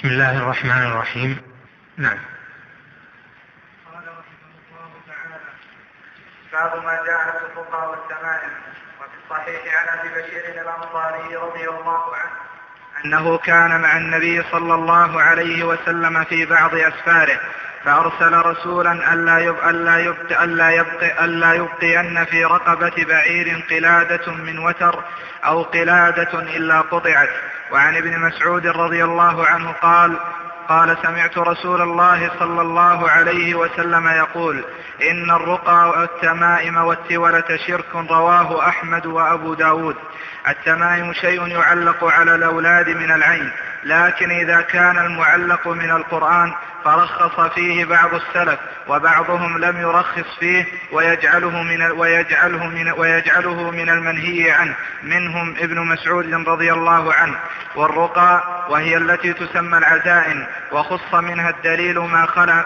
بسم الله الرحمن الرحيم. نعم. قال رحمه الله تعالى باب ما جاء في الرقى والتمائم وفي الصحيح عن أبي بشير الأنصاري رضي الله عنه أنه كان مع النبي صلى الله عليه وسلم في بعض أسفاره فأرسل رسولا ألا ألا ألا يبقي ألا يبقين في رقبة بعير قلادة من وتر أو قلادة إلا قطعت. وعن ابن مسعود رضي الله عنه قال قال سمعت رسول الله صلى الله عليه وسلم يقول إن الرقى والتمائم والتولة شرك رواه أحمد وأبو داود. التمائم شيء يعلق على الأولاد من العين. لكن إذا كان المعلق من القرآن فرخص فيه بعض السلف وبعضهم لم يرخص فيه ويجعله من ويجعله من ويجعله من المنهي عنه. منهم ابن مسعود رضي الله عنه. والرقى وهي التي تسمى العزائم. وخص منها الدليل ما خلا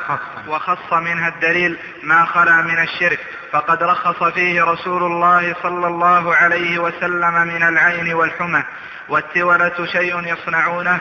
وخص منها الدليل ما خلا من الشرك. فقد رخص فيه رسول الله صلى الله عليه وسلم من العين والحمى. والتولة شيء يصنعونه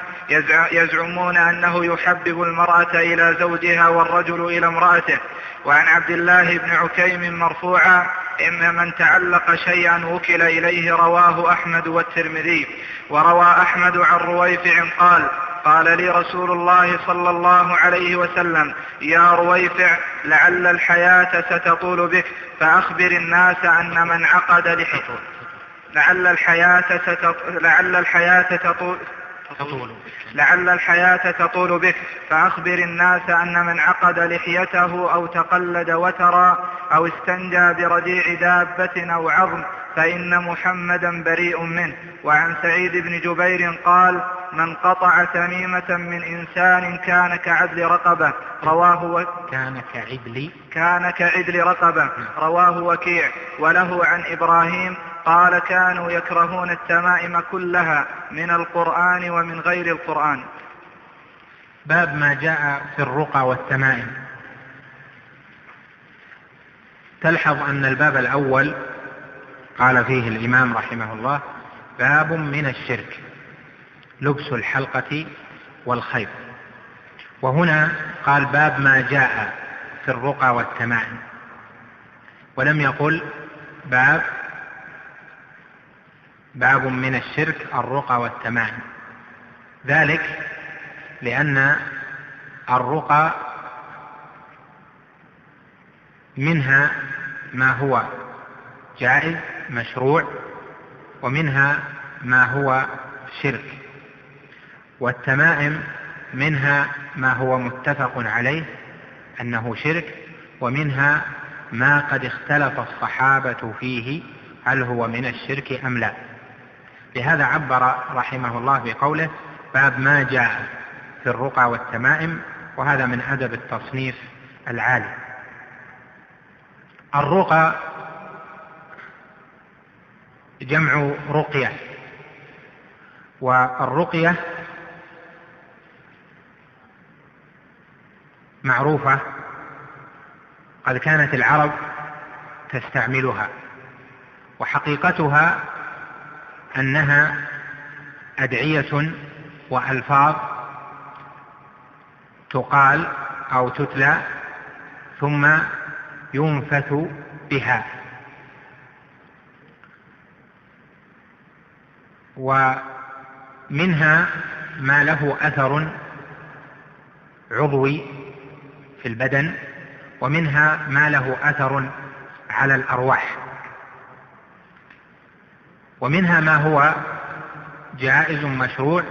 يزعمون أنه يحبب المرأة إلى زوجها والرجل إلى امرأته. وعن عبد الله بن عكيم مرفوعا إن من تعلق شيئا وكل إليه رواه أحمد والترمذي. وروى أحمد عن رويفع قال قال لي رسول الله صلى الله عليه وسلم يا رويفع لعل الحياة ستطول بك فأخبر الناس أن من عقد لحيته لعل الحياة ستط... لعل الحياة تطول تطول. لعل الحياة تطول بك فأخبر الناس أن من عقد لحيته أو تقلد وترا أو استنجى برديع دابة أو عظم فإن محمدا بريء منه. وعن سعيد بن جبير قال من قطع تميمة من إنسان كان كعدل رقبة. رواه و... كان كعدل كان كعدل رقبة. رواه وكيع. وله عن إبراهيم قال كانوا يكرهون التمائم كلها من القرآن ومن غير القرآن. باب ما جاء في الرقى والتمائم. تلحظ أن الباب الأول قال فيه الإمام رحمه الله باب من الشرك لبس الحلقة والخيط. وهنا قال باب ما جاء في الرقى والتمائم. ولم يقل باب باب من الشرك الرقى والتمائم ذلك لأن الرقى منها ما هو جائز مشروع ومنها ما هو شرك. والتمائم منها ما هو متفق عليه أنه شرك ومنها ما قد اختلف الصحابة فيه هل هو من الشرك أم لا. لهذا عبر رحمه الله بقوله باب ما جاء في الرقى والتمائم وهذا من أدب التصنيف العالي. الرقى جمع رقية والرقية معروفة قد كانت العرب تستعملها وحقيقتها أنها أدعية وألفاظ تقال أو تتلى ثم ينفث بها. ومنها ما له أثر عضوي في البدن ومنها ما له أثر على الأرواح. ومنها ما هو جائز مشروع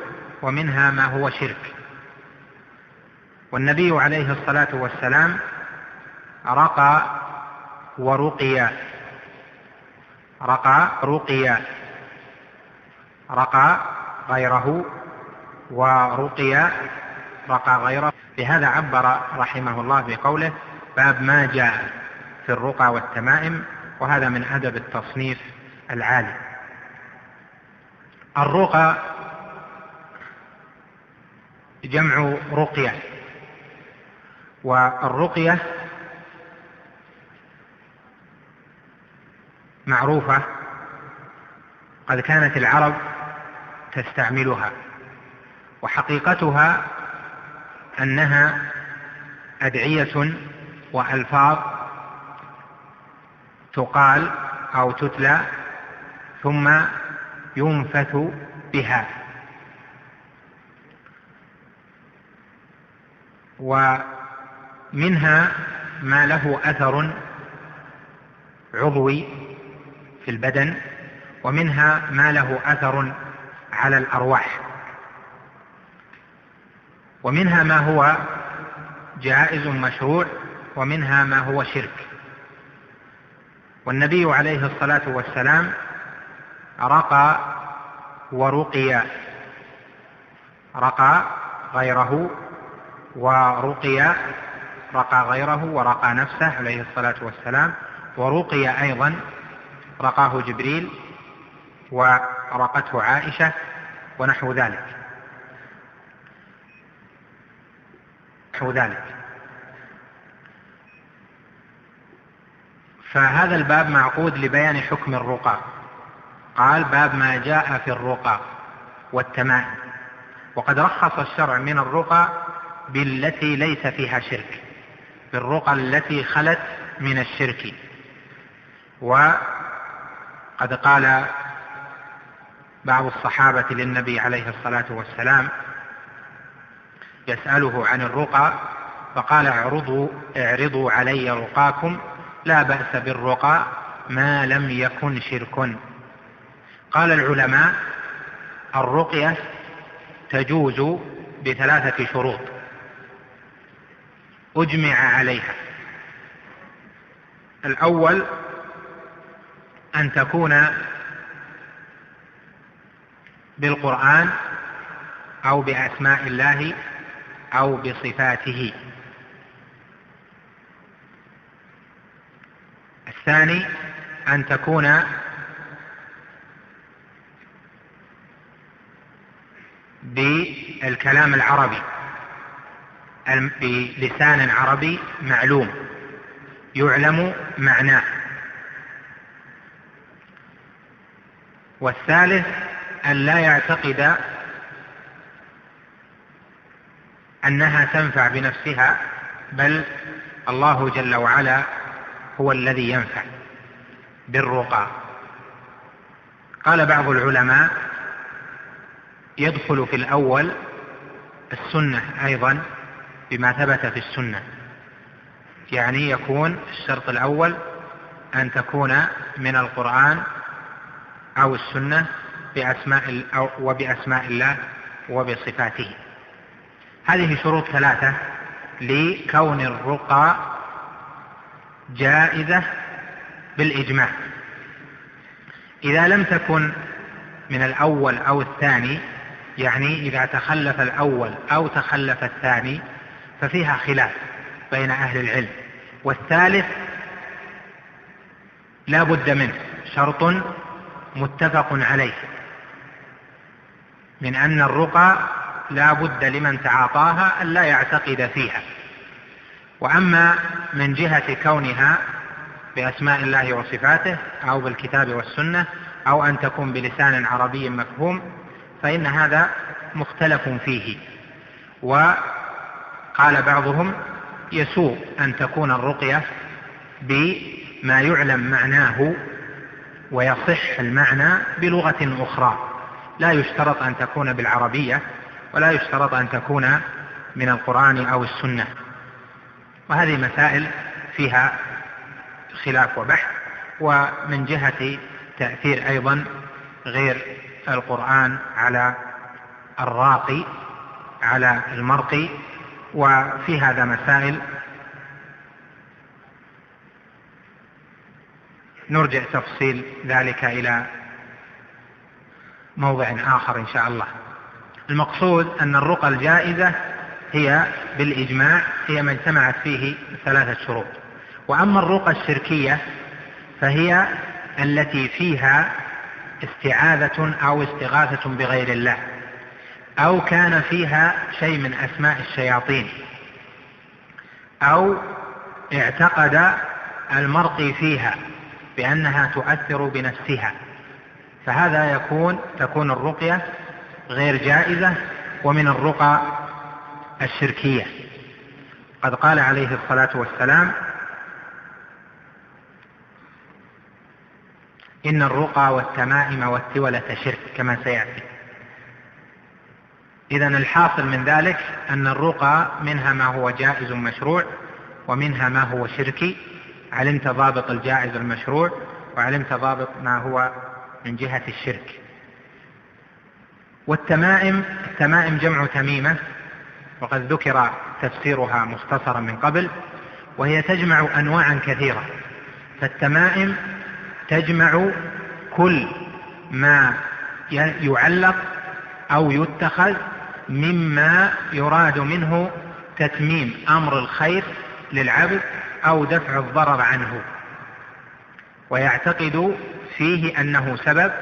ومنها ما هو شرك. والنبي عليه الصلاة والسلام رقى ورقي رقى رقي رقى غيره ورقي رقى غيره. لهذا عبر رحمه الله بقوله باب ما جاء في الرقى والتمائم وهذا من أدب التصنيف العالي الرقى جمع رقية والرقية معروفة قد كانت العرب تستعملها وحقيقتها أنها أدعية وألفاظ تقال أو تتلى ثم ينفث بها. ومنها ما له أثر عضوي في البدن ومنها ما له أثر على الأرواح. ومنها ما هو جائز مشروع ومنها ما هو شرك. والنبي عليه الصلاة والسلام رقى ورقي رقى غيره ورقي رقى غيره ورقى نفسه عليه الصلاة والسلام ورقي أيضا رقاه جبريل ورقته عائشة ونحو ذلك. نحو ذلك. فهذا الباب معقود لبيان حكم الرقى. قال باب ما جاء في الرقى والتمائم. وقد رخص الشرع من الرقى بالتي ليس فيها شرك بالرقى التي خلت من الشرك. وقد قال بعض الصحابة للنبي عليه الصلاة والسلام يسأله عن الرقى فقال اعرضوا اعرضوا علي رقاكم لا بأس بالرقى ما لم يكن شرك. قال العلماء الرقية تجوز بثلاثة شروط أجمع عليها. الأول أن تكون بالقرآن أو بأسماء الله أو بصفاته. الثاني أن تكون بالكلام العربي. بلسان عربي معلوم. يعلم معناه. والثالث أن لا يعتقد أنها تنفع بنفسها بل الله جل وعلا هو الذي ينفع بالرقى. قال بعض العلماء يدخل في الأول السنة أيضا بما ثبت في السنة. يعني يكون الشرط الأول أن تكون من القرآن أو السنة بأسماء وبأسماء الله وبصفاته. هذه شروط ثلاثة لكون الرقى جائزة بالإجماع. إذا لم تكن من الأول أو الثاني يعني إذا تخلف الأول أو تخلف الثاني ففيها خلاف بين أهل العلم والثالث لا بد منه شرط متفق عليه من أن الرقى لا بد لمن تعاطاها أن لا يعتقد فيها. وأما من جهة كونها بأسماء الله وصفاته أو بالكتاب والسنة أو أن تكون بلسان عربي مفهوم فإن هذا مختلف فيه. وقال بعضهم يسوء أن تكون الرقية بما يعلم معناه ويصح المعنى بلغة أخرى. لا يشترط أن تكون بالعربية ولا يشترط أن تكون من القرآن أو السنة. وهذه مسائل فيها خلاف وبحث ومن جهة تأثير أيضا غير القرآن على الراقي على المرقي وفي هذا مسائل. نرجع تفصيل ذلك إلى موضع آخر إن شاء الله. المقصود أن الرقى الجائزة هي بالإجماع هي ما اجتمعت فيه ثلاثة شروط. وأما الرقى الشركية فهي التي فيها استعاذة أو استغاثة بغير الله أو كان فيها شيء من أسماء الشياطين أو اعتقد المرقي فيها بأنها تؤثر بنفسها. فهذا يكون تكون الرقية غير جائزة ومن الرقى الشركية. قد قال عليه الصلاة والسلام إن الرقى والتمائم والتولة شرك كما سيأتي. إذا الحاصل من ذلك أن الرقى منها ما هو جائز مشروع ومنها ما هو شركي. علمت ضابط الجائز المشروع وعلمت ضابط ما هو من جهة الشرك. والتمائم التمائم جمع تميمة وقد ذكر تفسيرها مختصرا من قبل وهي تجمع أنواعا كثيرة. فالتمائم تجمع كل ما يعلق أو يتخذ مما يراد منه تتميم أمر الخير للعبد أو دفع الضرر عنه. ويعتقد فيه أنه سبب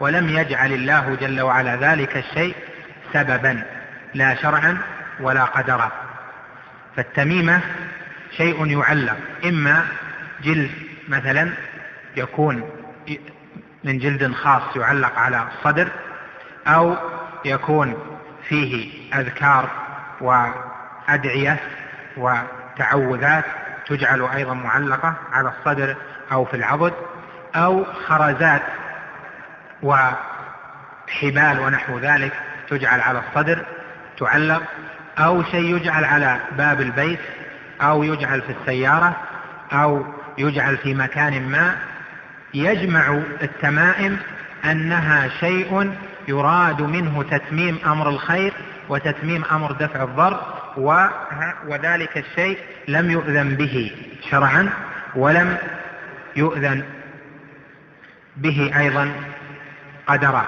ولم يجعل الله جل وعلا ذلك الشيء سببا لا شرعا ولا قدرا. فالتميمة شيء يعلق إما جلد مثلا يكون من جلد خاص يعلق على الصدر أو يكون فيه أذكار وأدعية وتعوذات تجعل أيضا معلقة على الصدر أو في العضد أو خرزات وحبال ونحو ذلك تجعل على الصدر تعلق أو شيء يجعل على باب البيت أو يجعل في السيارة أو يجعل في مكان ما يجمع التمائم أنها شيء يراد منه تتميم أمر الخير وتتميم أمر دفع الضر وذلك الشيء لم يؤذن به شرعا ولم يؤذن به أيضا قدرا.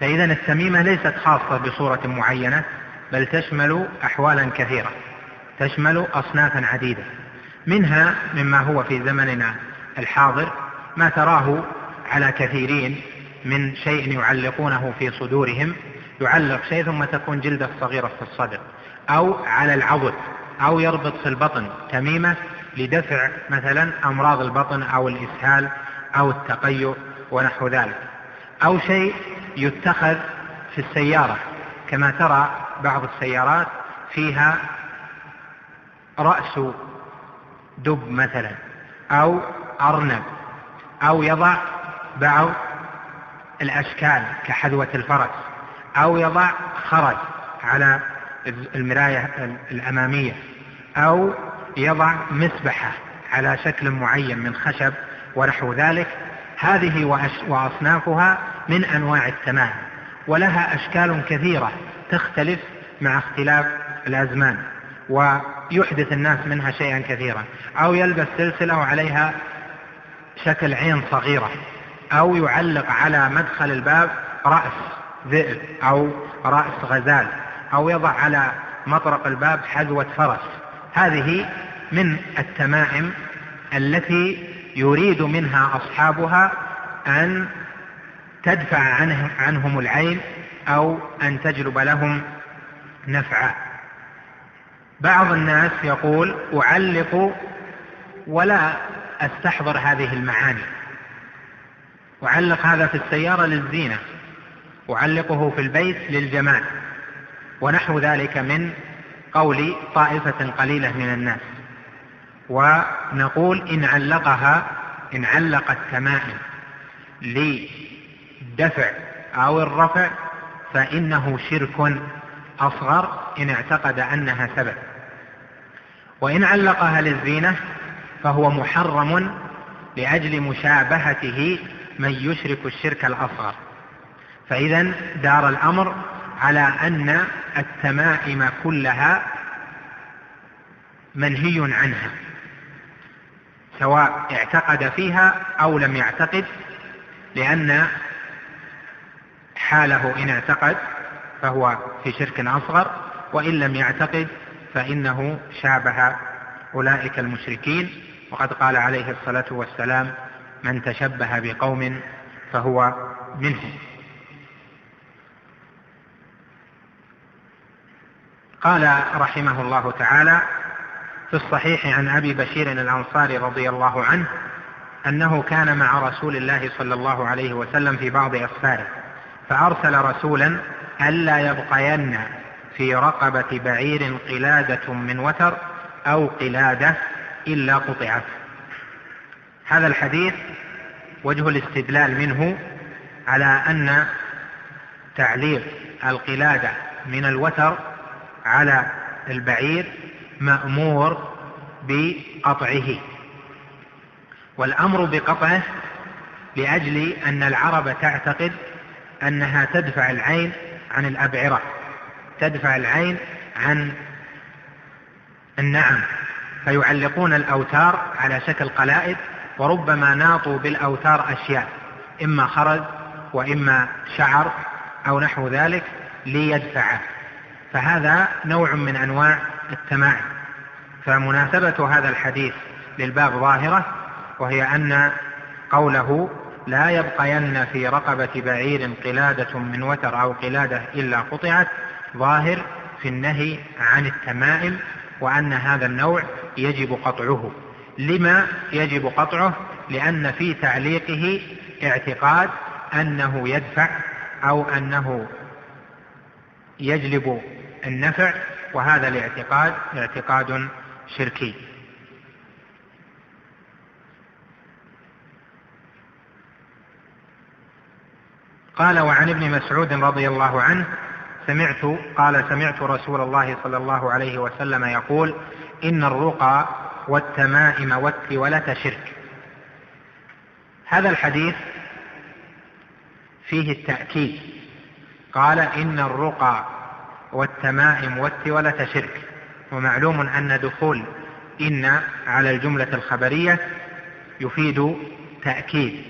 فإذا التميمة ليست خاصة بصورة معينة بل تشمل أحوالا كثيرة تشمل أصنافا عديدة. منها مما هو في زمننا الحاضر ما تراه على كثيرين من شيء يعلقونه في صدورهم. يعلق شيء ثم تكون جلدة صغيرة في الصدر أو على العضد أو يربط في البطن تميمة لدفع مثلا أمراض البطن أو الإسهال أو التقيؤ ونحو ذلك. أو شيء يتخذ في السيارة كما ترى بعض السيارات فيها رأس دب مثلا أو أرنب أو يضع بعض الأشكال كحذوة الفرس أو يضع خرج على المراية الأمامية أو يضع مسبحة على شكل معين من خشب ونحو ذلك. هذه وأصنافها من أنواع التمام ولها أشكال كثيرة تختلف مع اختلاف الأزمان. ويحدث الناس منها شيئا كثيرا. أو يلبس سلسلة وعليها شكل عين صغيرة. أو يعلق على مدخل الباب رأس ذئب أو رأس غزال. أو يضع على مطرق الباب حذوة فرس. هذه من التمائم التي يريد منها أصحابها أن تدفع عنهم, العين أو أن تجلب لهم نفعا. بعض الناس يقول أعلق ولا أستحضر هذه المعاني. أعلق هذا في السيارة للزينة أعلقه في البيت للجمال ونحو ذلك من قول طائفة قليلة من الناس. ونقول إن علقها إن علق التمائم لدفع أو الرفع فإنه شرك أصغر إن اعتقد أنها سبب. وإن علقها للزينة فهو محرم لأجل مشابهته من يشرك الشرك الأصغر. فإذا دار الأمر على أن التمائم كلها منهي عنها سواء اعتقد فيها أو لم يعتقد لأن حاله إن اعتقد فهو في شرك أصغر وإن لم يعتقد فإنه شابه أولئك المشركين وقد قال عليه الصلاة والسلام من تشبه بقوم فهو منهم. قال رحمه الله تعالى في الصحيح عن أبي بشير الأنصاري رضي الله عنه أنه كان مع رسول الله صلى الله عليه وسلم في بعض أسفاره فأرسل رسولا ألا يبقين في رقبة بعير قلادة من وتر أو قلادة إلا قطعت. هذا الحديث وجه الاستدلال منه على أن تعليق القلادة من الوتر على البعير مأمور بقطعه. والأمر بقطعه لأجل أن العرب تعتقد أنها تدفع العين عن الأبعرة. تدفع العين عن النعم. فيعلقون الأوتار على شكل قلائد وربما ناطوا بالأوتار أشياء إما خرز وإما شعر أو نحو ذلك ليدفعه فهذا نوع من أنواع التماعن. فمناسبة هذا الحديث للباب ظاهرة وهي أن قوله لا يبقين في رقبة بعير قلادة من وتر أو قلادة إلا قطعت ظاهر في النهي عن التمائم وأن هذا النوع يجب قطعه. لما يجب قطعه؟ لأن في تعليقه اعتقاد أنه يدفع أو أنه يجلب النفع وهذا الاعتقاد اعتقاد شركي. قال وعن ابن مسعود رضي الله عنه سمعت قال سمعت رسول الله صلى الله عليه وسلم يقول إن الرقى والتمائم والتولة شرك. هذا الحديث فيه التأكيد. قال إن الرقى والتمائم والتولة شرك. ومعلوم أن دخول إن على الجملة الخبرية يفيد تأكيد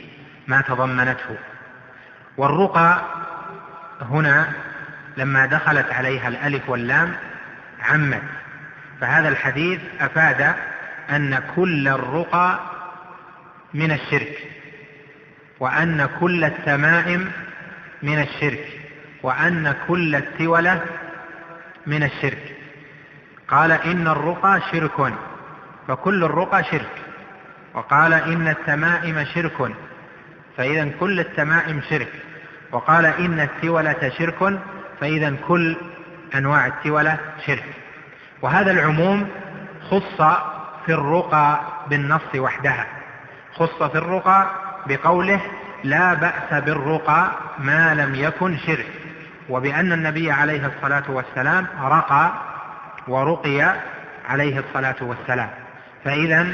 ما تضمنته. والرقى هنا لما دخلت عليها الألف واللام عمت. فهذا الحديث أفاد أن كل الرقى من الشرك وأن كل التمائم من الشرك وأن كل التولة من الشرك. قال إن الرقى شرك فكل الرقى شرك. وقال إن التمائم شرك فإذا كل التمائم شرك. وقال إن التولة شرك فإذا كل أنواع التولة شرك. وهذا العموم خص في الرقى بالنص وحدها. خص في الرقى بقوله لا بأس بالرقى ما لم يكن شرك. وبأن النبي عليه الصلاة والسلام رقى ورقي عليه الصلاة والسلام. فإذا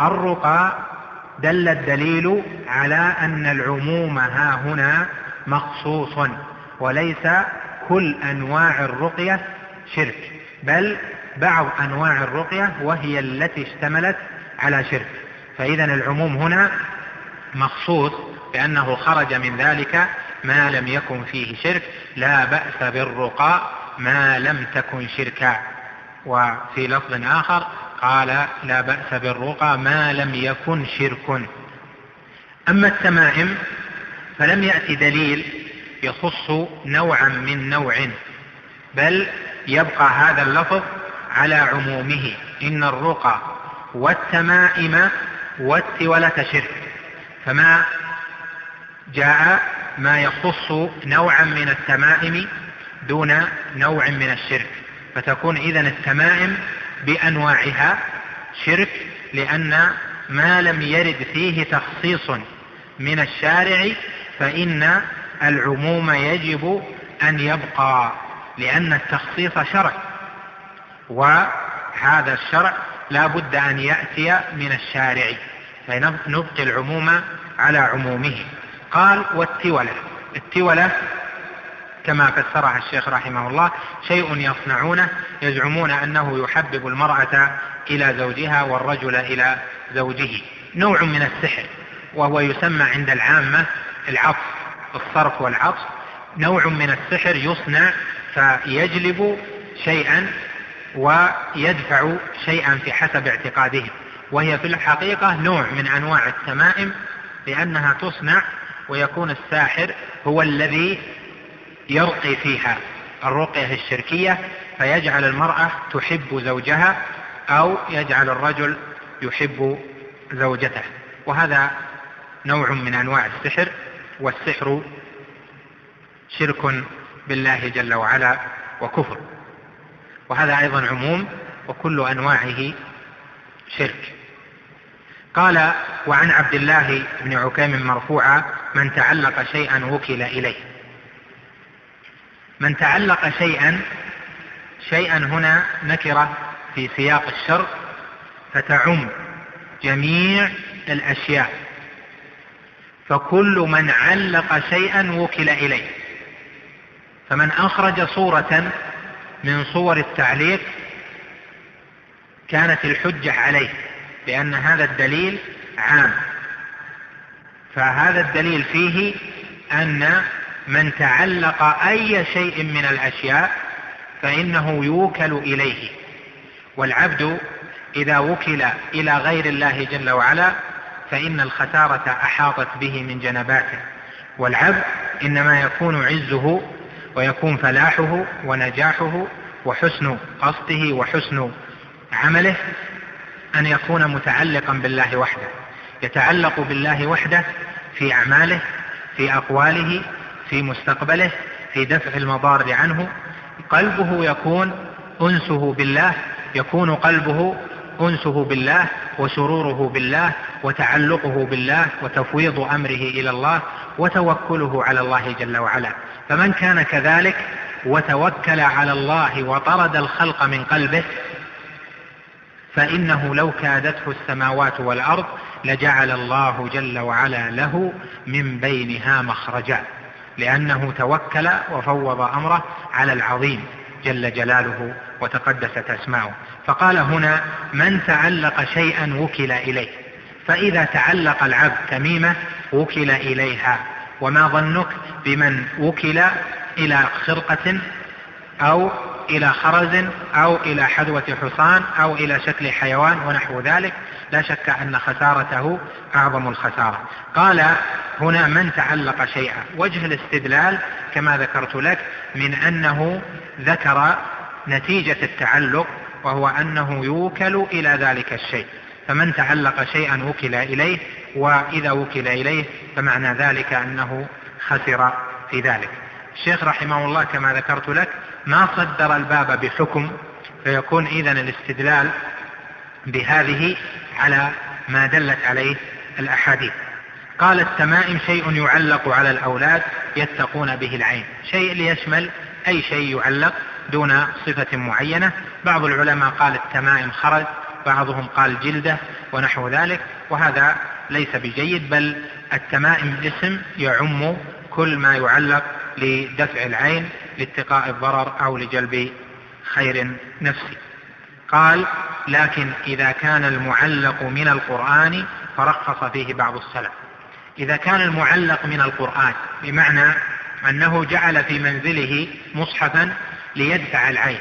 الرقى دل الدليل على أن العموم ها هنا مخصوص وليس كل أنواع الرقية شرك بل بعض أنواع الرقية وهي التي اشتملت على شرك. فإذا العموم هنا مخصوص بأنه خرج من ذلك ما لم يكن فيه شرك لا بأس بالرقى ما لم تكن شركا. وفي لفظ آخر قال لا بأس بالرقى ما لم يكن شرك. أما التمائم فلم يأتي دليل يخص نوعا من نوع بل يبقى هذا اللفظ على عمومه. إن الرقى والتمائم والتولة شرك فما جاء ما يخص نوعا من التمائم دون نوع من الشرك. فتكون إذا التمائم بأنواعها شرك لأن ما لم يرد فيه تخصيص من الشارع فإن العموم يجب أن يبقى لأن التخصيص شرع وهذا الشرع لا بد أن يأتي من الشارع فنبقي العموم على عمومه. قال والتولة. التولة كما فسرها الشيخ رحمه الله شيء يصنعونه يزعمون أنه يحبب المرأة إلى زوجها والرجل إلى زوجه. نوع من السحر وهو يسمى عند العامة العطف. الصرف والعطف نوع من السحر يصنع فيجلب شيئا ويدفع شيئا في حسب اعتقادهم وهي في الحقيقة نوع من أنواع التمائم لأنها تصنع ويكون الساحر هو الذي يرقي فيها الرقية الشركية فيجعل المرأة تحب زوجها أو يجعل الرجل يحب زوجته. وهذا نوع من أنواع السحر والسحر شرك بالله جل وعلا وكفر. وهذا أيضا عموم وكل أنواعه شرك. قال وعن عبد الله بن عكيم مرفوعا من تعلق شيئا وكل إليه. من تعلق شيئا شيئا هنا نكرة في سياق الشر فتعم جميع الأشياء. فكل من علق شيئا وكل إليه. فمن أخرج صورة من صور التعليق كانت الحجة عليه لأن هذا الدليل عام. فهذا الدليل فيه أن من تعلق أي شيء من الأشياء فإنه يوكل إليه. والعبد إذا وكل إلى غير الله جل وعلا فإن الخسارة أحاطت به من جنباته والعبد إنما يكون عزه ويكون فلاحه ونجاحه وحسن قصده وحسن عمله أن يكون متعلقا بالله وحده يتعلق بالله وحده في أعماله في أقواله في مستقبله في دفع المضار عنه. قلبه يكون أنسه بالله يكون قلبه أنسه بالله وسروره بالله وتعلقه بالله وتفويض أمره إلى الله وتوكله على الله جل وعلا. فمن كان كذلك وتوكل على الله وطرد الخلق من قلبه فإنه لو كادته السماوات والأرض لجعل الله جل وعلا له من بينها مخرجا لأنه توكل وفوض أمره على العظيم جل جلاله وتقدست أسماؤه. فقال هنا من تعلق شيئا وكل إليه فإذا تعلق العبد تميمة وكل إليها. وما ظنك بمن وكل إلى خرقة أو إلى خرز أو إلى حذوة حصان أو إلى شكل حيوان ونحو ذلك. لا شك أن خسارته أعظم الخسارة. قال هنا من تعلق شيئا. وجه الاستدلال كما ذكرت لك من أنه ذكر نتيجة التعلق وهو أنه يوكل إلى ذلك الشيء. فمن تعلق شيئا وكل إليه وإذا وكل إليه فمعنى ذلك أنه خسر في ذلك. الشيخ رحمه الله كما ذكرت لك ما صدر الباب بحكم فيكون إذا الاستدلال بهذه على ما دلت عليه الأحاديث. قال التمائم شيء يعلق على الأولاد يتقون به العين. شيء ليشمل أي شيء يعلق دون صفة معينة. بعض العلماء قال التمائم خرج بعضهم قال جلدة ونحو ذلك وهذا ليس بجيد بل التمائم اسم يعم كل ما يعلق لدفع العين لاتقاء الضرر أو لجلب خير نفسي. قال لكن إذا كان المعلق من القرآن فرخص فيه بعض السلف. إذا كان المعلق من القرآن بمعنى أنه جعل في منزله مصحفا ليدفع العين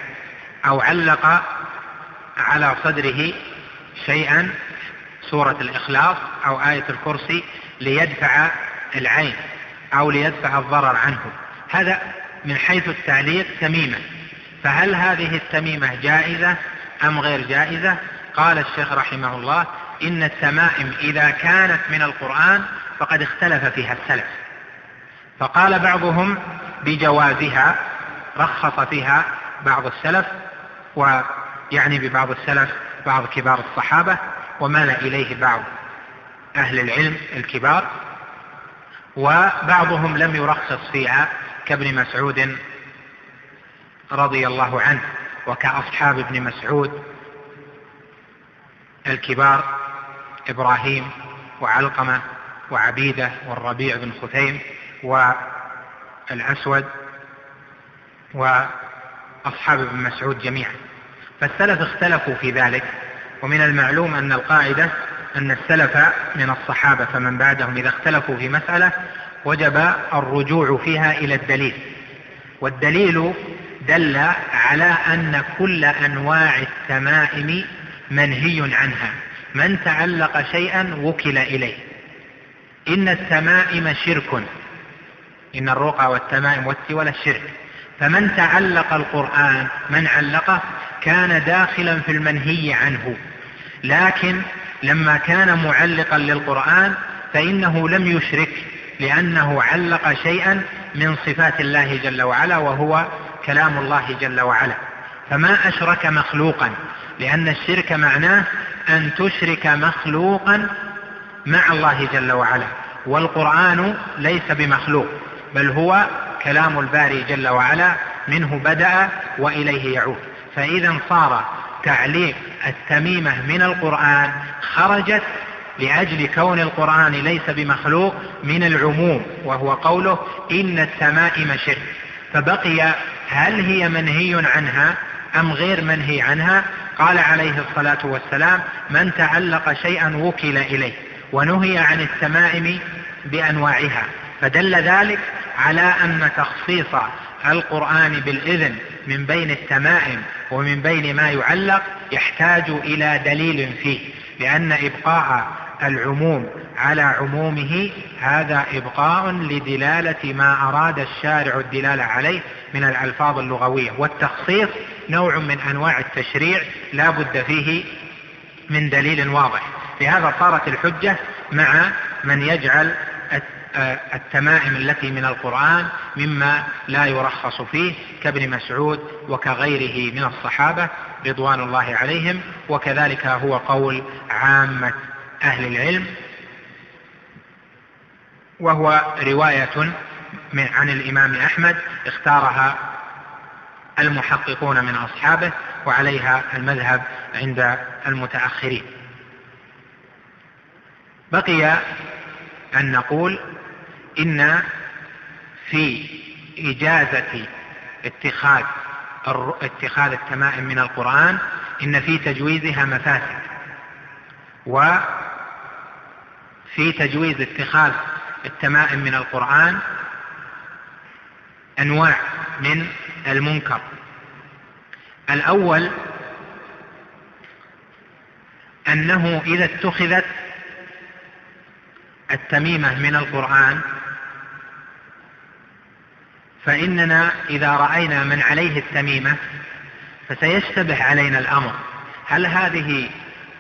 أو علق على صدره شيئا سورة الإخلاص أو آية الكرسي ليدفع العين أو ليدفع الضرر عنه. هذا من حيث التعليق تميمة فهل هذه التميمة جائزة أم غير جائزة؟ قال الشيخ رحمه الله إن التمائم إذا كانت من القرآن فقد اختلف فيها السلف. فقال بعضهم بجوازها رخص فيها بعض السلف ويعني ببعض السلف بعض كبار الصحابة ومال إليه بعض أهل العلم الكبار وبعضهم لم يرخص فيها كابن مسعود رضي الله عنه وكأصحاب ابن مسعود الكبار إبراهيم وعلقمة وعبيدة والربيع بن خثيم والأسود وأصحاب ابن مسعود جميعا. فالسلف اختلفوا في ذلك ومن المعلوم أن القاعدة أن السلف من الصحابة فمن بعدهم إذا اختلفوا في مسألة وجب الرجوع فيها إلى الدليل. والدليل دل على أن كل أنواع التمائم منهي عنها. من تعلق شيئا وكل إليه. إن التمائم شرك. إن الرقى والتمائم والتولى الشرك فمن تعلق القرآن من علقه كان داخلا في المنهي عنه. لكن لما كان معلقا للقرآن فإنه لم يشرك لأنه علق شيئا من صفات الله جل وعلا وهو كلام الله جل وعلا. فما أشرك مخلوقا لأن الشرك معناه أن تشرك مخلوقا مع الله جل وعلا. والقرآن ليس بمخلوق بل هو كلام الباري جل وعلا منه بدأ وإليه يعود. فإذا صار تعليق التميمة من القرآن خرجت لأجل كون القرآن ليس بمخلوق من العموم وهو قوله إن التمائم شرك فبقي هل هي منهي عنها أم غير منهي عنها؟ قال عليه الصلاة والسلام من تعلق شيئا وكل إليه ونهي عن التمائم بأنواعها. فدل ذلك على أن تخصيص القرآن بالإذن من بين التمائم ومن بين ما يعلق يحتاج إلى دليل فيه لأن إبقاء العموم على عمومه هذا إبقاء لدلالة ما أراد الشارع الدلالة عليه من الألفاظ اللغوية والتخصيص نوع من أنواع التشريع لا بد فيه من دليل واضح. لهذا صارت الحجة مع من يجعل التمائم التي من القرآن مما لا يرخص فيه كابن مسعود وكغيره من الصحابة رضوان الله عليهم وكذلك هو قول عامة أهل العلم وهو رواية من عن الإمام أحمد اختارها المحققون من أصحابه وعليها المذهب عند المتأخرين. بقي أن نقول إن في إجازة اتخاذ اتخاذ التمائم من القرآن إن في تجويزها مفاسد. وفي تجويز اتخاذ التمائم من القرآن أنواع من المنكر. الأول أنه إذا اتخذت التميمة من القرآن فإننا إذا رأينا من عليه التميمة فسيشتبه علينا الأمر. هل هذه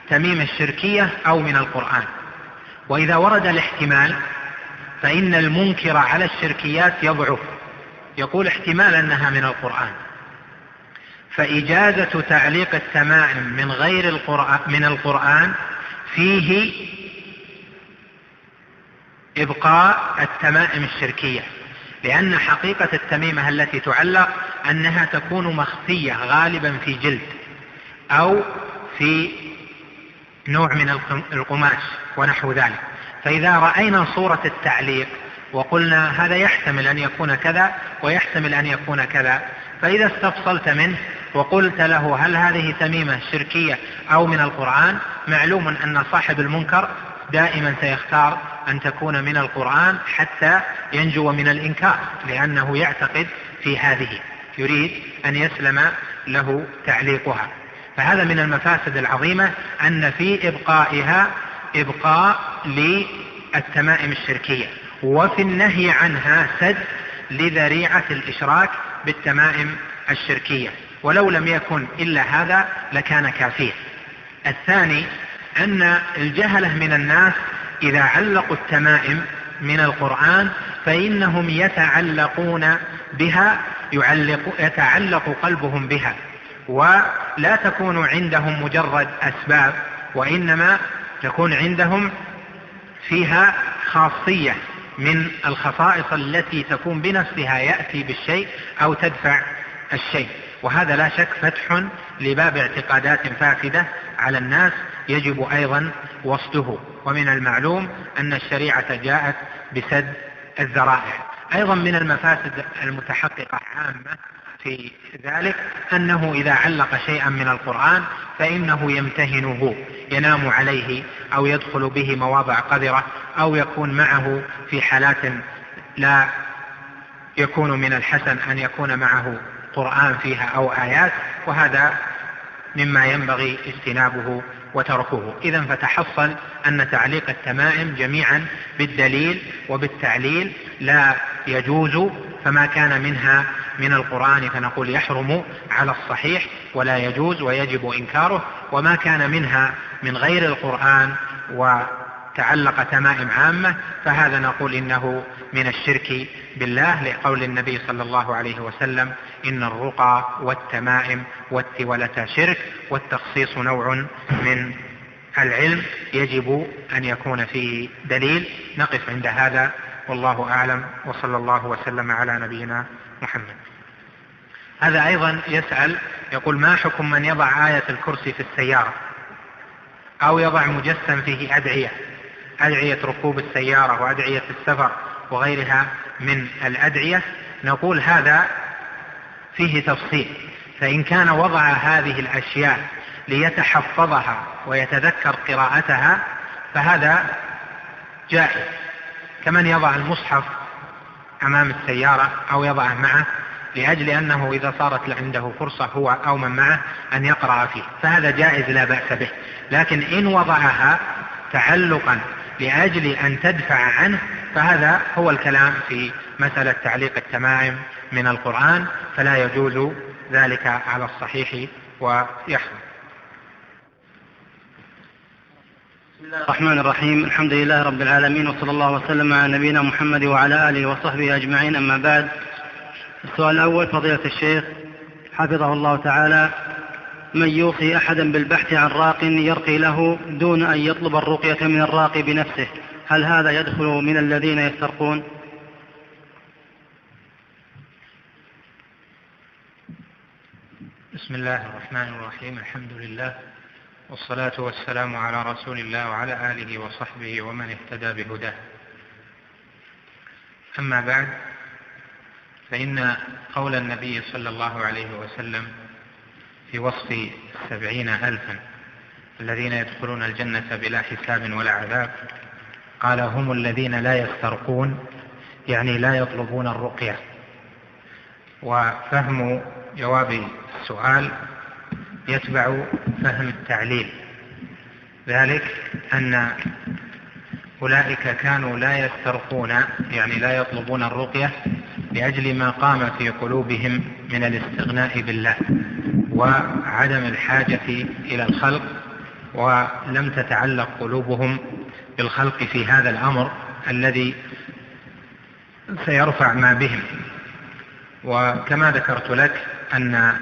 تميمة شركية أو من القرآن؟ وإذا ورد الاحتمال فإن المنكر على الشركيات يضعف. يقول احتمال أنها من القرآن. فإجازة تعليق التمائم من غير القرآن من القرآن فيه إبقاء التمائم الشركية. لأن حقيقة التميمة التي تعلق أنها تكون مخفية غالبا في جلد أو في نوع من القماش ونحو ذلك. فإذا رأينا صورة التعليق وقلنا هذا يحتمل أن يكون كذا ويحتمل أن يكون كذا فإذا استفصلت منه وقلت له هل هذه تميمة شركية أو من القرآن معلوم أن صاحب المنكر دائما سيختار أن تكون من القرآن حتى ينجو من الإنكار لأنه يعتقد في هذه يريد أن يسلم له تعليقها. فهذا من المفاسد العظيمة أن في إبقائها إبقاء للتمائم الشركية وفي النهي عنها سد لذريعة الإشراك بالتمائم الشركية. ولو لم يكن إلا هذا لكان كافيا. الثاني أن الجهلة من الناس إذا علقوا التمائم من القرآن فإنهم يتعلقون بها يعلق يتعلق قلبهم بها. ولا تكون عندهم مجرد أسباب وإنما تكون عندهم فيها خاصية من الخصائص التي تكون بنفسها يأتي بالشيء أو تدفع الشيء. وهذا لا شك فتح لباب اعتقادات فاسدة على الناس يجب أيضا وصده ومن المعلوم أن الشريعة جاءت بسد الذرائع. أيضا من المفاسد المتحققة عامة في ذلك أنه إذا علق شيئا من القرآن فإنه يمتهنه ينام عليه أو يدخل به مواضع قذرة أو يكون معه في حالات لا يكون من الحسن أن يكون معه قرآن فيها أو آيات وهذا مما ينبغي اجتنابه وتركه إذا فتحصل أن تعليق التمائم جميعا بالدليل وبالتعليل لا يجوز فما كان منها من القرآن فنقول يحرم على الصحيح ولا يجوز ويجب إنكاره وما كان منها من غير القرآن تعلق تمائم عامة فهذا نقول إنه من الشرك بالله لقول النبي صلى الله عليه وسلم إن الرقى والتمائم والتولة شرك والتخصيص نوع من العلم يجب أن يكون فيه دليل. نقف عند هذا والله أعلم وصلى الله وسلم على نبينا محمد. هذا أيضا يسأل يقول ما حكم من يضع آية الكرسي في السيارة أو يضع مجسم فيه أدعية؟ أدعية ركوب السيارة وأدعية السفر وغيرها من الأدعية نقول هذا فيه تفصيل. فإن كان وضع هذه الأشياء ليتحفظها ويتذكر قراءتها فهذا جائز. كمن يضع المصحف أمام السيارة أو يضعه معه لأجل أنه إذا صارت عنده فرصة هو أو من معه أن يقرأ فيه. فهذا جائز لا بأس به. لكن إن وضعها تعلقا لأجل أن تدفع عنه فهذا هو الكلام في مسألة تعليق التمائم من القرآن فلا يجوز ذلك على الصحيح ويحرم. بسم الله الرحمن الرحيم. الحمد لله رب العالمين وصلى الله وسلم على نبينا محمد وعلى آله وصحبه أجمعين. أما بعد السؤال الأول فضيلة الشيخ حفظه الله تعالى من يوصي أحدا بالبحث عن راق يرقي له دون أن يطلب الرقية من الراقي بنفسه. هل هذا يدخل من الذين يسترقون؟ بسم الله الرحمن الرحيم. الحمد لله والصلاة والسلام على رسول الله وعلى آله وصحبه ومن اهتدى بهداه. أما بعد فإن قول النبي صلى الله عليه وسلم في وصف السبعين ألفا الذين يدخلون الجنة بلا حساب ولا عذاب. قال هم الذين لا يسترقون يعني لا يطلبون الرقية. وفهم جواب السؤال يتبع فهم التعليل. ذلك أن أولئك كانوا لا يسترقون يعني لا يطلبون الرقية لأجل ما قام في قلوبهم من الاستغناء بالله. وعدم الحاجة إلى الخلق ولم تتعلق قلوبهم بالخلق في هذا الأمر الذي سيرفع ما بهم. وكما ذكرت لك أن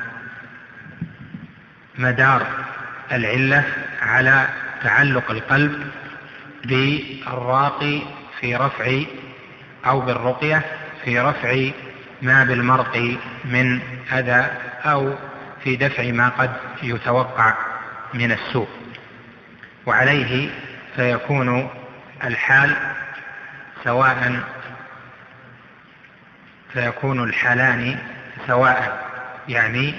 مدار العلة على تعلق القلب بالراقي في رفع أو بالرقية في رفع ما بالمرء من أذى أو في دفع ما قد يتوقع من السوء وعليه فيكون الحال سواء فيكون الحالان سواء يعني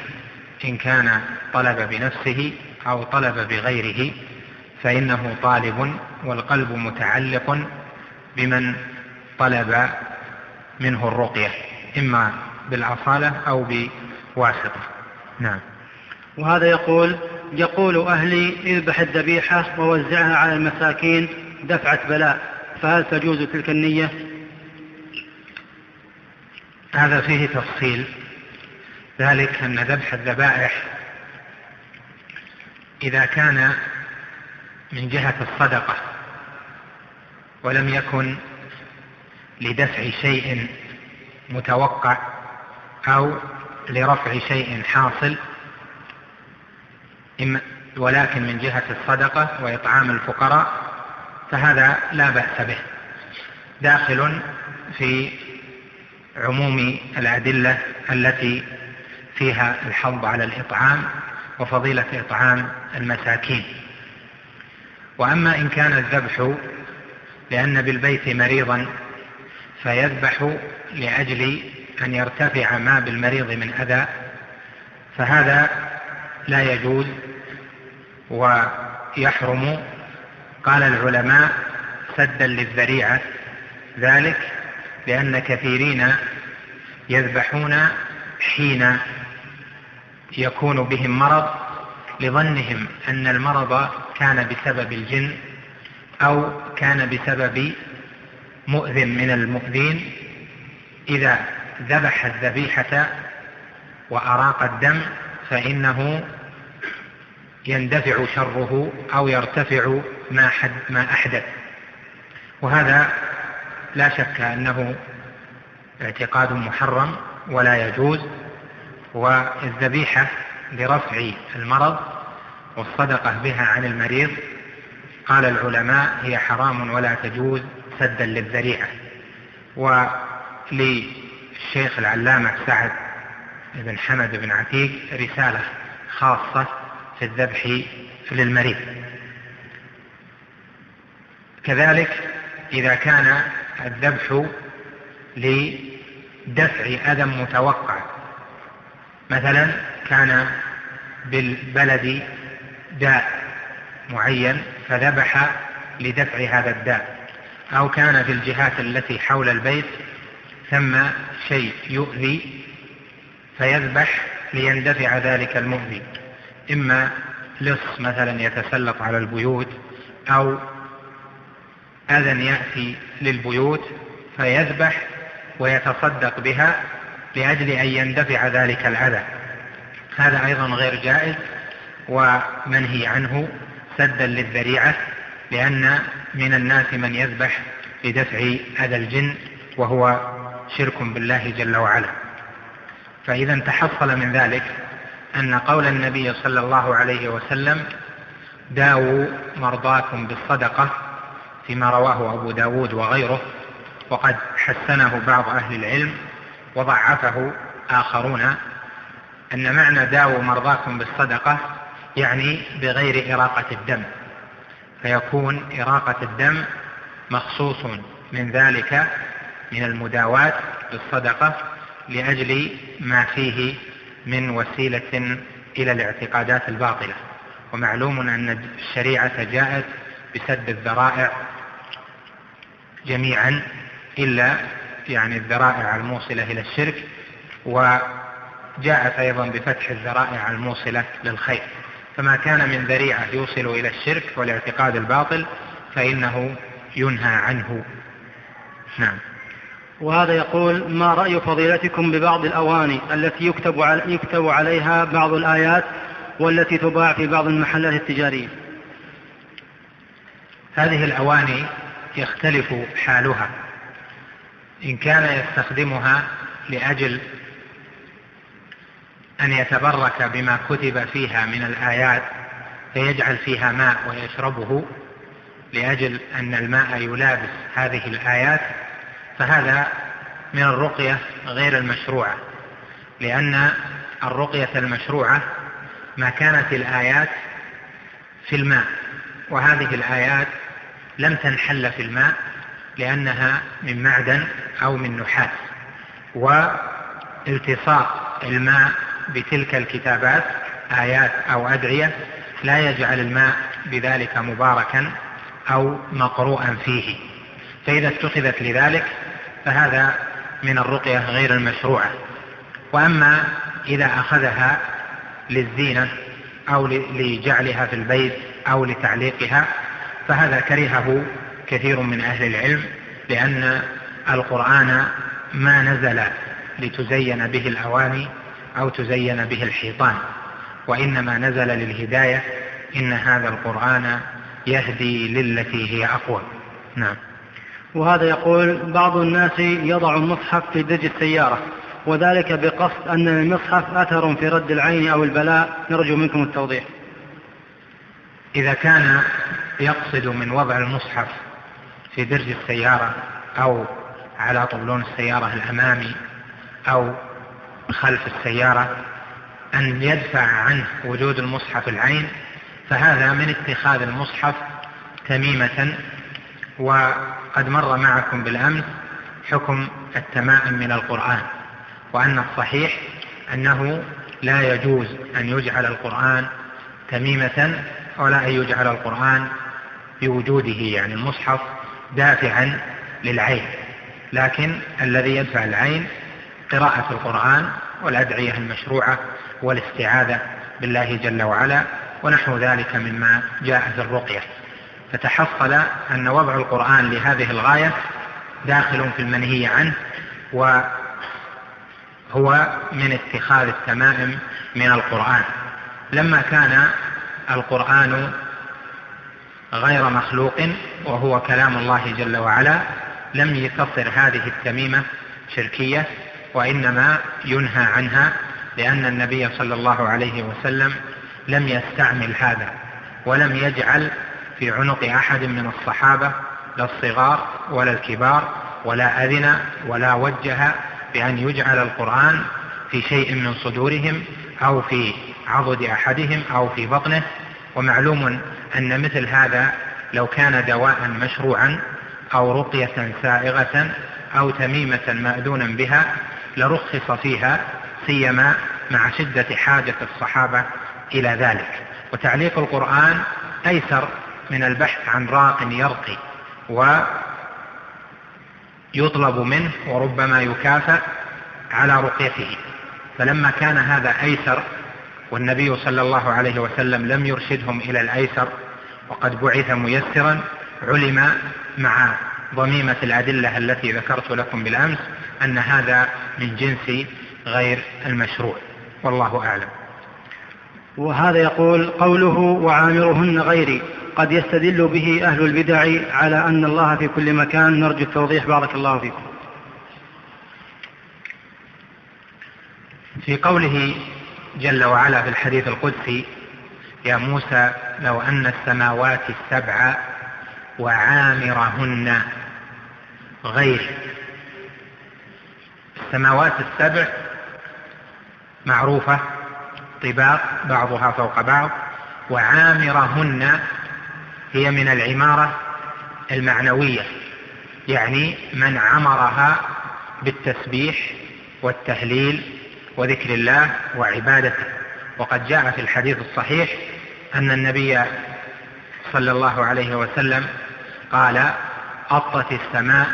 إن كان طلب بنفسه أو طلب بغيره فإنه طالب والقلب متعلق بمن طلب منه الرقية إما بالأصالة أو بواسطة. نعم. وهذا يقول يقول أهلي اذبح الذبيحة ووزعها على المساكين دفعة بلاء فهل تجوز تلك النية؟ هذا فيه تفصيل. ذلك أن ذبح الذبائح إذا كان من جهة الصدقة ولم يكن لدفع شيء متوقع أو لرفع شيء حاصل ولكن من جهة الصدقة وإطعام الفقراء فهذا لا بأس به. داخل في عموم الأدلة التي فيها الحظ على الإطعام وفضيلة إطعام المساكين. وأما إن كان الذبح لأن بالبيت مريضا فيذبح لأجل أن يرتفع ما بالمريض من أذى فهذا لا يجوز ويحرم. قال العلماء سدا للذريعة. ذلك لأن كثيرين يذبحون حين يكون بهم مرض لظنهم أن المرض كان بسبب الجن أو كان بسبب مؤذن من المؤذين. إذا ذبح الذبيحة وأراق الدم فإنه يندفع شره أو يرتفع ما, حد ما أحدث. وهذا لا شك أنه اعتقاد محرم ولا يجوز والذبيحة لرفع المرض والصدقة بها عن المريض قال العلماء هي حرام ولا تجوز سدا للذريعة. وللشيخ العلامة سعد بن حمد بن عتيق رسالة خاصة في الذبح للمريض. كذلك إذا كان الذبح لدفع أذى متوقع مثلا كان بالبلد داء معين فذبح لدفع هذا الداء أو كان في الجهات التي حول البيت ثم شيء يؤذي فيذبح ليندفع ذلك المؤذي. إما لص مثلا يتسلط على البيوت أو أذى يأتي للبيوت فيذبح ويتصدق بها لأجل أن يندفع ذلك الأذى. هذا أيضا غير جائز ومنهي عنه سدا للذريعة لأن من الناس من يذبح لدفع أذى الجن وهو شرك بالله جل وعلا. فإذا تحصل من ذلك أن قول النبي صلى الله عليه وسلم داووا مرضاكم بالصدقة فيما رواه أبو داود وغيره وقد حسنه بعض أهل العلم وضعفه آخرون أن معنى داووا مرضاكم بالصدقة يعني بغير إراقة الدم. فيكون إراقة الدم مخصوص من ذلك من المداواة بالصدقة لأجل ما فيه من وسيلة إلى الاعتقادات الباطلة. ومعلوم أن الشريعة جاءت بسد الذرائع جميعا إلا يعني الذرائع الموصلة إلى الشرك وجاءت أيضا بفتح الذرائع الموصلة للخير. فما كان من ذريعة يوصل إلى الشرك والاعتقاد الباطل فإنه ينهى عنه. نعم. وهذا يقول ما رأي فضيلتكم ببعض الأواني التي يكتب, يكتب عليها بعض الآيات والتي تباع في بعض المحلات التجارية هذه الأواني يختلف حالها إن كان يستخدمها لأجل أن يتبرك بما كتب فيها من الآيات فيجعل فيها ماء ويشربه لأجل أن الماء يلابس هذه الآيات فهذا من الرقية غير المشروعة لأن الرقية المشروعة ما كانت الآيات في الماء وهذه الآيات لم تنحل في الماء لأنها من معدن أو من نحاس والتصاق الماء بتلك الكتابات آيات أو أدعية لا يجعل الماء بذلك مباركا أو مقروءا فيه. فإذا اتخذت لذلك فهذا من الرقية غير المشروعة. وأما إذا أخذها للزينة أو لجعلها في البيت أو لتعليقها فهذا كرهه كثير من أهل العلم لأن القرآن ما نزل لتزين به الأواني أو تزين به الحيطان وإنما نزل للهداية إن هذا القرآن يهدي للتي هي أقوى. نعم. وهذا يقول بعض الناس يضع المصحف في درج السيارة وذلك بقصد أن المصحف أثر في رد العين أو البلاء نرجو منكم التوضيح. إذا كان يقصد من وضع المصحف في درج السيارة أو على طبلون السيارة الأمامي أو خلف السيارة أن يدفع عنه وجود المصحف العين فهذا من اتخاذ المصحف تميمة وقد مر معكم بالأمس حكم التمائم من القرآن وأن الصحيح أنه لا يجوز أن يجعل القرآن تميمة ولا أن يجعل القرآن بوجوده يعني المصحف دافعا للعين. لكن الذي يدفع العين قراءة القرآن والأدعية المشروعة والاستعاذة بالله جل وعلا ونحو ذلك مما جاء في الرقية. فتحصل أن وضع القرآن لهذه الغاية داخل في المنهي عنه وهو من اتخاذ التمائم من القرآن. لما كان القرآن غير مخلوق وهو كلام الله جل وعلا لم تصر هذه التميمة شركية وإنما ينهى عنها لأن النبي صلى الله عليه وسلم لم يستعمل هذا ولم يجعل في عنق أحد من الصحابة لا الصغار ولا الكبار ولا أذن ولا وجه بأن يجعل القرآن في شيء من صدورهم أو في عضد أحدهم أو في بطنه. ومعلوم أن مثل هذا لو كان دواء مشروعا أو رقية سائغة أو تميمة مأذونا بها لرخص فيها سيما مع شدة حاجة الصحابة إلى ذلك. وتعليق القرآن أيسر من البحث عن راق يرقي ويطلب منه وربما يكافأ على رقيته فلما كان هذا أيسر والنبي صلى الله عليه وسلم لم يرشدهم إلى الأيسر وقد بعث ميسرا علم مع ضميمة الأدلة التي ذكرت لكم بالأمس أن هذا من جنس غير المشروع. والله أعلم. وهذا يقول قوله وعامرهن غيري. قد يستدل به أهل البدع على أن الله في كل مكان. نرجو التوضيح. بارك الله فيكم. في قوله جل وعلا في الحديث القدسي يا موسى لو أن السماوات السبع وعامرهن غير. السماوات السبع معروفة طباق بعضها فوق بعض وعامرهن هي من العمارة المعنوية يعني من عمرها بالتسبيح والتهليل وذكر الله وعبادته. وقد جاء في الحديث الصحيح أن النبي صلى الله عليه وسلم قال أطت السماء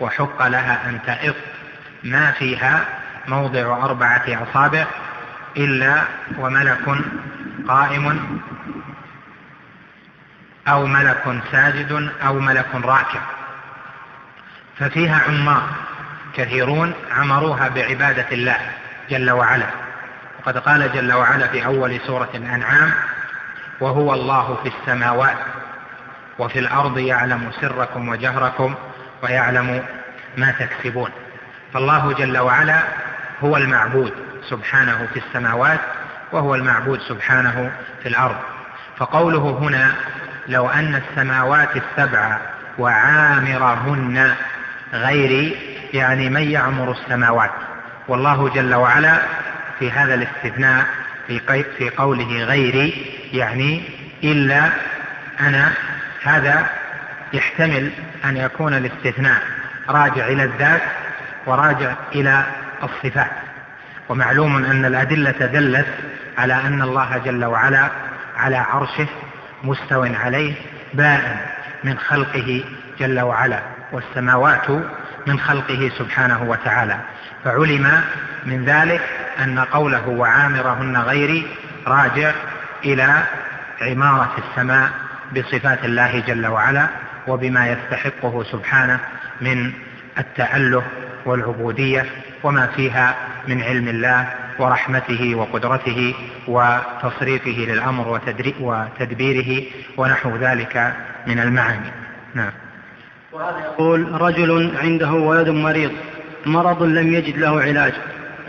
وحق لها أن تئط ما فيها موضع أربعة أصابع إلا وملك قائم أو ملك ساجد أو ملك راكع ففيها عمار كثيرون عمروها بعبادة الله جل وعلا. وقد قال جل وعلا في أول سورة الأنعام وهو الله في السماوات وفي الأرض يعلم سركم وجهركم ويعلم ما تكسبون. فالله جل وعلا هو المعبود سبحانه في السماوات وهو المعبود سبحانه في الأرض. فقوله هنا لو أن السماوات السبع وعامرهن غيري يعني من يعمر السماوات؟ والله جل وعلا في هذا الاستثناء في, في قوله غيري يعني إلا أنا هذا يحتمل أن يكون الاستثناء. راجع إلى الذات وراجع إلى الصفات. ومعلوم أن الأدلة دلت على أن الله جل وعلا على عرشه مستو عليه بائن من خلقه جل وعلا والسماوات من خلقه سبحانه وتعالى. فعلم من ذلك أن قوله وعامرهن غيري راجع إلى عمارة السماء بصفات الله جل وعلا وبما يستحقه سبحانه من التأله والعبودية وما فيها من علم الله ورحمته وقدرته وتصريفه للأمر وتدبيره ونحو ذلك من المعاني. نعم. وهذا يقول رجل عنده ولد مريض مرض لم يجد له علاج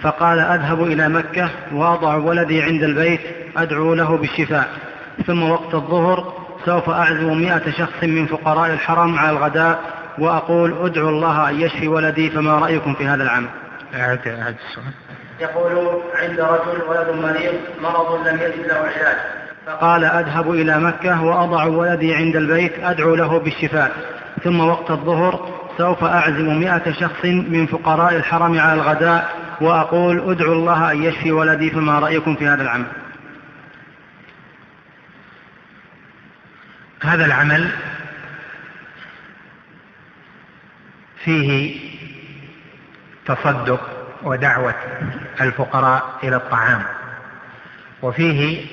فقال أذهب إلى مكة وأضع ولدي عند البيت أدعو له بالشفاء. ثم وقت الظهر سوف أعزم مئة شخص من فقراء الحرم على الغداء وأقول ادعوا الله أن يشفي ولدي فما رأيكم في هذا العمل؟ أعد أعد السؤال. يقول عند رجل ولد مريض مرض لم يجد له علاج. فقال أذهب إلى مكة وأضع ولدي عند البيت أدعو له بالشفاء. ثم وقت الظهر سوف أعزم مئة شخص من فقراء الحرم على الغداء وأقول ادعوا الله أن يشفي ولدي فما رأيكم في هذا العمل؟ هذا العمل فيه تصدق ودعوة الفقراء إلى الطعام. وفيه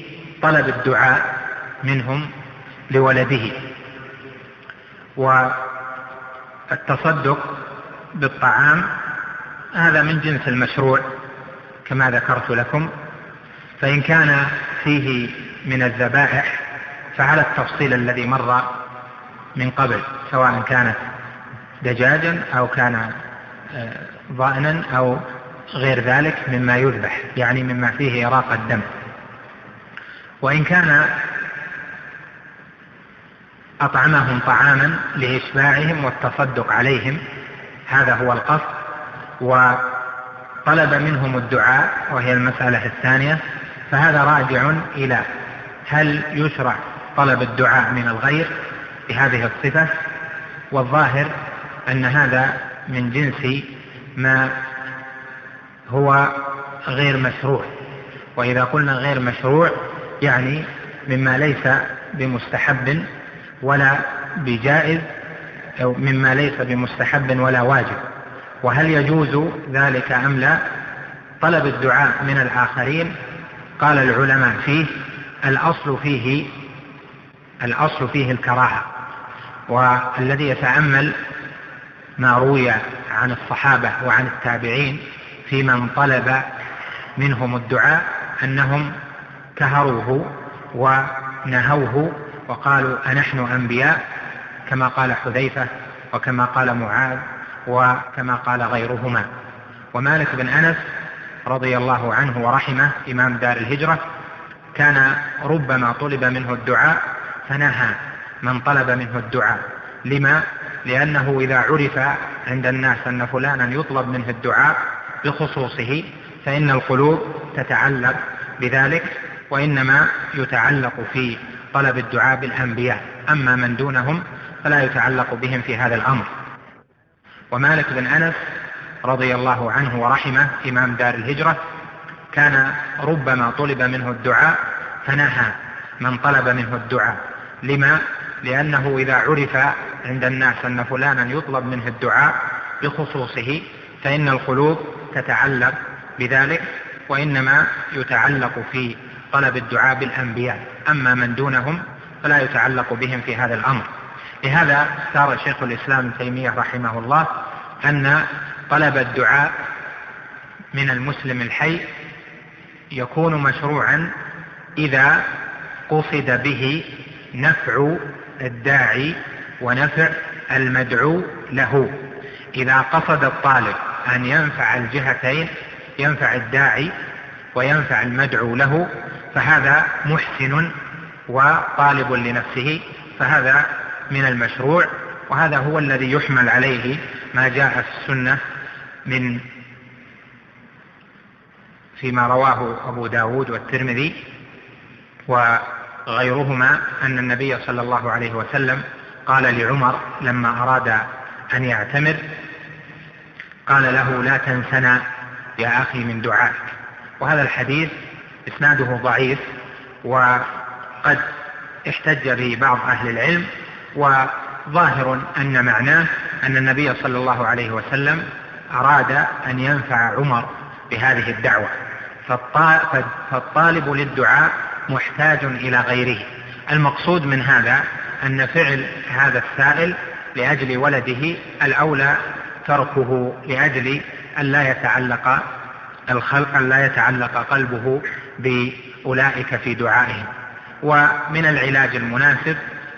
طلب الدعاء منهم لولده. والتصدق بالطعام هذا من جنس المشروع كما ذكرت لكم. فإن كان فيه من الذبائح فعلى التفصيل الذي مر من قبل سواء كانت دجاجا أو كان آه، ضأنا أو غير ذلك مما يذبح يعني مما فيه إراقة الدم. وإن كان أطعمهم طعاما لإشباعهم والتصدق عليهم هذا هو القصد. وطلب منهم الدعاء وهي المسألة الثانية. فهذا راجع إلى هل يشرع طلب الدعاء من الغير بهذه الصفة؟ والظاهر أن هذا من جنس ما هو غير مشروع. وإذا قلنا غير مشروع يعني مما ليس بمستحب ولا بجائز أو مما ليس بمستحب ولا واجب. وهل يجوز ذلك أم لا؟ طلب الدعاء من الآخرين. قال العلماء فيه الأصل فيه الأصل فيه الكراهة. والذي يتأمل ما روي عن الصحابة وعن التابعين في من طلب منهم الدعاء أنهم كهروه ونهوه وقالوا أنحن أنبياء كما قال حذيفة وكما قال معاذ وكما قال غيرهما. ومالك بن أنس رضي الله عنه ورحمه إمام دار الهجرة كان ربما طلب منه الدعاء فنهى من طلب منه الدعاء. لما؟ لأنه إذا عرف عند الناس أن فلانا يطلب منه الدعاء بخصوصه فإن القلوب تتعلق بذلك وإنما يتعلق في طلب الدعاء بالأنبياء. أما من دونهم فلا يتعلق بهم في هذا الأمر. ومالك بن أنس رضي الله عنه ورحمه إمام دار الهجرة كان ربما طلب منه الدعاء فنهى من طلب منه الدعاء. لما؟ لأنه إذا عرف عند الناس أن فلانا يطلب منه الدعاء بخصوصه فإن القلوب تتعلق بذلك وإنما يتعلق في طلب الدعاء بالأنبياء. أما من دونهم فلا يتعلق بهم في هذا الأمر. لهذا اختار شيخ الإسلام ابن تيمية رحمه الله أن طلب الدعاء من المسلم الحي يكون مشروعا إذا قصد به نفع الداعي ونفع المدعو له. إذا قصد الطالب أن ينفع الجهتين ينفع الداعي وينفع المدعو له فهذا محسن وطالب لنفسه فهذا من المشروع وهذا هو الذي يحمل عليه ما جاء في السنة من فيما رواه أبو داود والترمذي وغيرهما أن النبي صلى الله عليه وسلم قال لعمر لما أراد أن يعتمر قال له لا تنسنا يا أخي من دعائك. وهذا الحديث إسناده ضعيف وقد احتج به بعض أهل العلم وظاهر أن معناه أن النبي صلى الله عليه وسلم أراد أن ينفع عمر بهذه الدعوة. فالطالب للدعاء محتاج إلى غيره. المقصود من هذا أن فعل هذا السائل لأجل ولده الأولى تركه لأجل أن لا يتعلق الخلق أن لا يتعلق قلبه بأولئك في دعائهم. ومن العلاج المناسب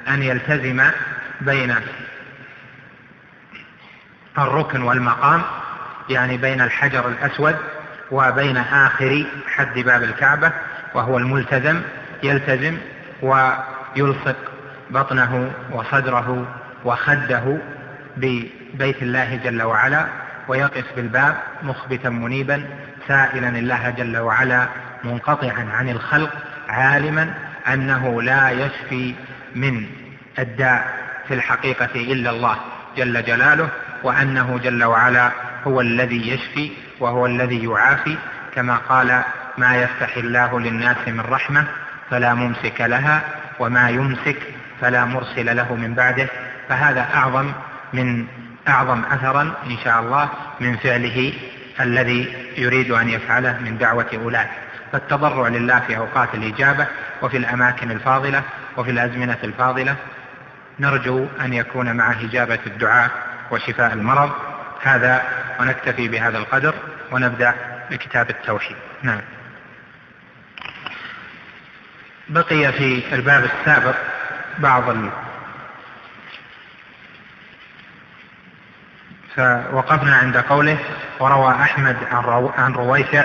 أن يلتزم بين الركن والمقام يعني بين الحجر الأسود وبين آخر حد باب الكعبة وهو الملتزم يلتزم ويلصق بطنه وصدره وخده ببيت الله جل وعلا ويقف بالباب مخبتا منيبا سائلا الله جل وعلا منقطعا عن الخلق عالما أنه لا يشفي من الداء في الحقيقة إلا الله جل جلاله وأنه جل وعلا هو الذي يشفي وهو الذي يعافي كما قال ما يفتح الله للناس من رحمة فلا ممسك لها وما يمسك فلا مرسل له من بعده فهذا أعظم من أعظم اثرا إن شاء الله من فعله الذي يريد أن يفعله من دعوة أولئك. فالتضرع لله في أوقات الإجابة وفي الأماكن الفاضلة وفي الأزمنة الفاضلة. نرجو أن يكون معه إجابة الدعاء وشفاء المرض. هذا ونكتفي بهذا القدر ونبدأ بكتاب التوحيد. نعم. بقي في الباب السابق بعض فوقفنا عند قوله وروى أحمد عن, رو... عن رويفع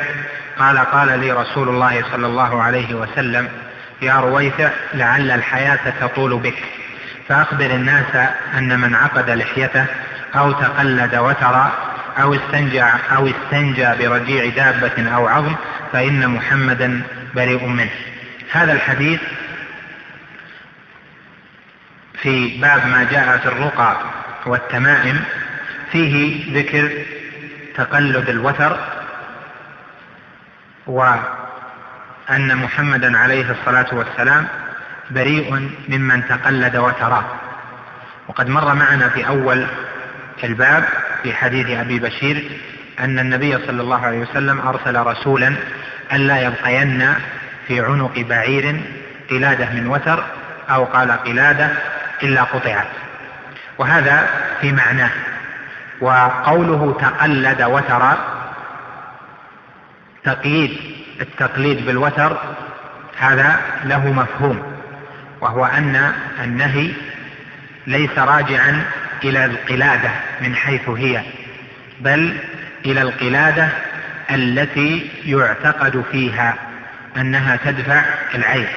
قال قال لي رسول الله صلى الله عليه وسلم يا رويفع لعل الحياة تطول بك فأخبر الناس أن من عقد لحيته أو تقلد وترى أو استنجى أو استنجى برجيع دابة أو عظم فإن محمدا بريء منه. هذا الحديث في باب ما جاء في الرقى والتمائم فيه ذكر تقلد الوتر وأن محمدا عليه الصلاة والسلام بريء ممن تقلد وتراه. وقد مر معنا في أول الباب في حديث أبي بشير أن النبي صلى الله عليه وسلم أرسل رسولا ألا يبقين في عنق بعير قلادة من وتر أو قال قلادة إلا قطعت. وهذا في معناه. وقوله تقلد وتر تقييد التقليد بالوتر هذا له مفهوم وهو أن النهي ليس راجعا إلى القلادة من حيث هي بل إلى القلادة التي يعتقد فيها أنها تدفع العين.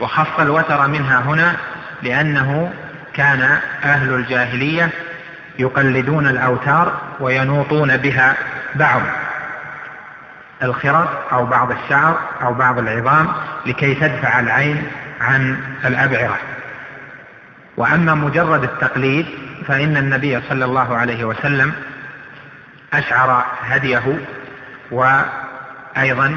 وخص الوتر منها هنا لأنه كان أهل الجاهلية يقلدون الأوتار وينوطون بها بعض الخرق أو بعض الشعر أو بعض العظام لكي تدفع العين عن الأبعرة. وأما مجرد التقليد فإن النبي صلى الله عليه وسلم أشعر هديه وأيضا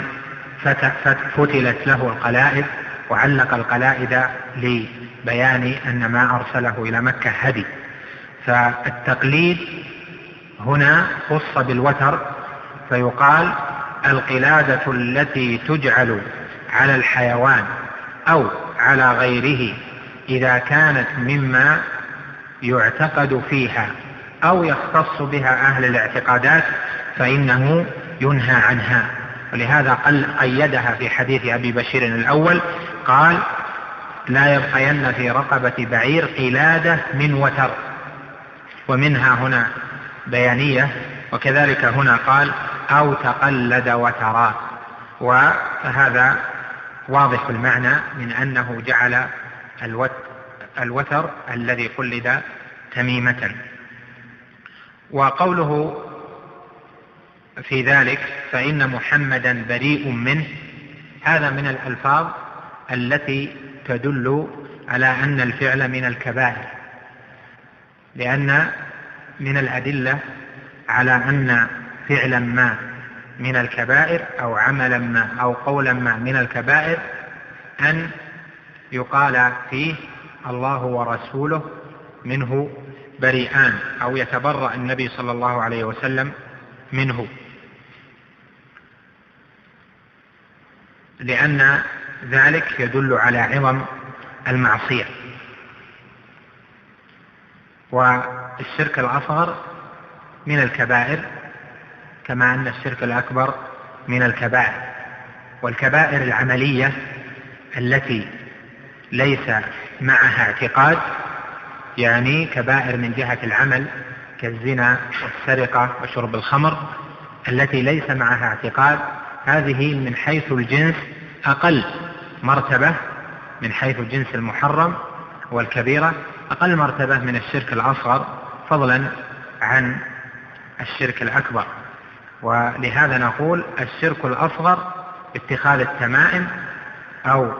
فتلت له القلائد وعلق القلائد لبيان أن ما أرسله إلى مكة هدي. فالتقليد هنا خص بالوتر فيقال القلادة التي تجعل على الحيوان أو على غيره إذا كانت مما يعتقد فيها أو يختص بها أهل الاعتقادات فإنه ينهى عنها. ولهذا قيدها في حديث أبي بشير الأول قال لا يبقين في رقبة بعير قلادة من وتر. ومنها هنا بيانية وكذلك هنا قال أو تقلد وترى. وهذا واضح المعنى من أنه جعل الوتر الذي قلد تميمة. وقوله في ذلك فإن محمدا بريء منه هذا من الألفاظ التي تدل على أن الفعل من الكبائر. لأن من الأدلة على أن فعلا ما من الكبائر أو عملا ما أو قولا ما من الكبائر أن يقال فيه الله ورسوله منه بريئان أو يتبرأ النبي صلى الله عليه وسلم منه. لأن ذلك يدل على عظم المعصية. والشرك الأصغر من الكبائر كما أن الشرك الأكبر من الكبائر. والكبائر العملية التي ليس معها اعتقاد يعني كبائر من جهة العمل كالزنا والسرقة وشرب الخمر التي ليس معها اعتقاد هذه من حيث الجنس أقل مرتبة من حيث الجنس المحرم والكبيرة. أقل مرتبة من الشرك الأصغر فضلا عن الشرك الأكبر. ولهذا نقول الشرك الأصغر اتخاذ التمائم أو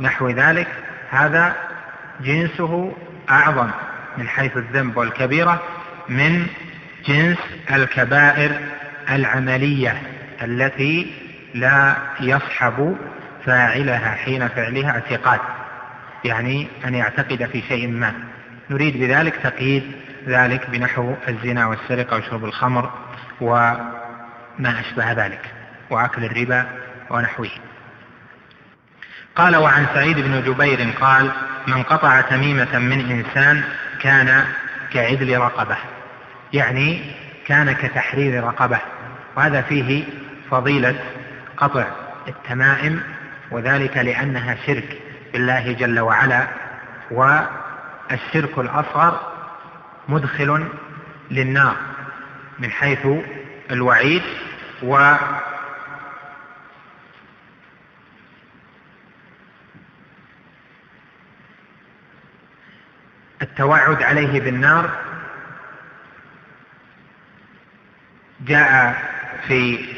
نحو ذلك هذا جنسه أعظم من حيث الذنب والكبيرة من جنس الكبائر العملية التي لا يصحب فاعلها حين فعلها اعتقاد. يعني أن يعتقد في شيء ما. نريد بذلك تقييد ذلك بنحو الزنا والسرقة وشرب الخمر وما أشبه ذلك وأكل الربا ونحوه. قال وعن سعيد بن جبير قال من قطع تميمة من إنسان كان كعدل رقبة. يعني كان كتحرير رقبة. وهذا فيه فضيلة قطع التمائم وذلك لأنها شرك. بالله جل وعلا والشرك الأصغر مدخل للنار من حيث الوعيد و التوعد عليه بالنار جاء في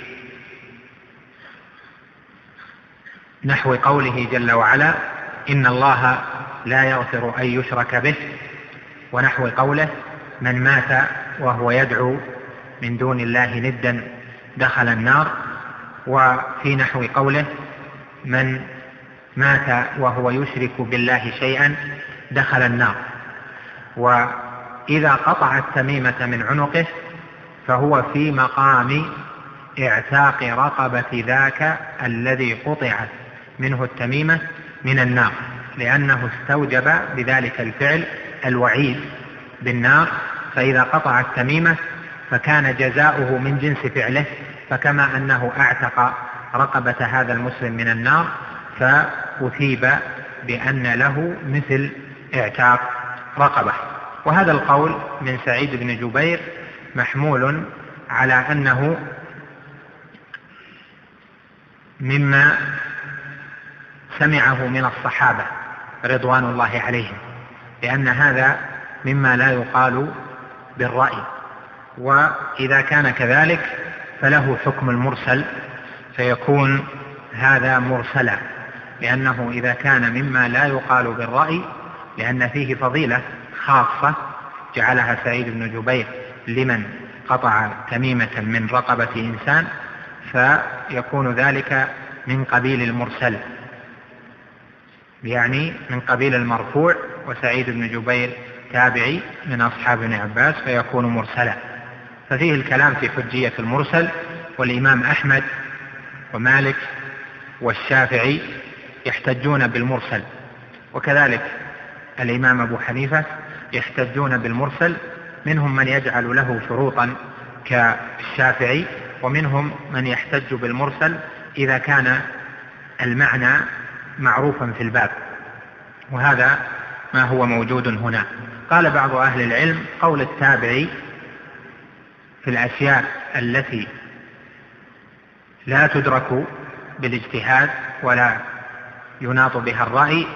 نحو قوله جل وعلا إن الله لا يغفر أن يشرك به ونحو قوله من مات وهو يدعو من دون الله ندا دخل النار وفي نحو قوله من مات وهو يشرك بالله شيئا دخل النار وإذا قطع التميمة من عنقه فهو في مقام اعتاق رقبة ذاك الذي قطعت منه التميمة من النار لأنه استوجب بذلك الفعل الوعيد بالنار فإذا قطع التميمة فكان جزاؤه من جنس فعله فكما أنه أعتق رقبة هذا المسلم من النار فأثيب بأن له مثل اعتاق رقبة. وهذا القول من سعيد بن جبير محمول على أنه مما سمعه من الصحابة رضوان الله عليهم لأن هذا مما لا يقال بالرأي. وإذا كان كذلك فله حكم المرسل فيكون هذا مرسلا. لأنه إذا كان مما لا يقال بالرأي لأن فيه فضيلة خاصة جعلها سعيد بن جبير لمن قطع تميمة من رقبة إنسان فيكون ذلك من قبيل المرسل. يعني من قبيل المرفوع وسعيد بن جبير تابعي من أصحاب ابن عباس فيكون مرسلا. ففيه الكلام في حجية المرسل والإمام أحمد ومالك والشافعي يحتجون بالمرسل. وكذلك الإمام أبو حنيفة يحتجون بالمرسل منهم من يجعل له شروطا كالشافعي ومنهم من يحتج بالمرسل إذا كان المعنى معروفا في الباب وهذا ما هو موجود هنا. قال بعض أهل العلم قول التابعي في الأشياء التي لا تدرك بالاجتهاد ولا يناط بها الرأي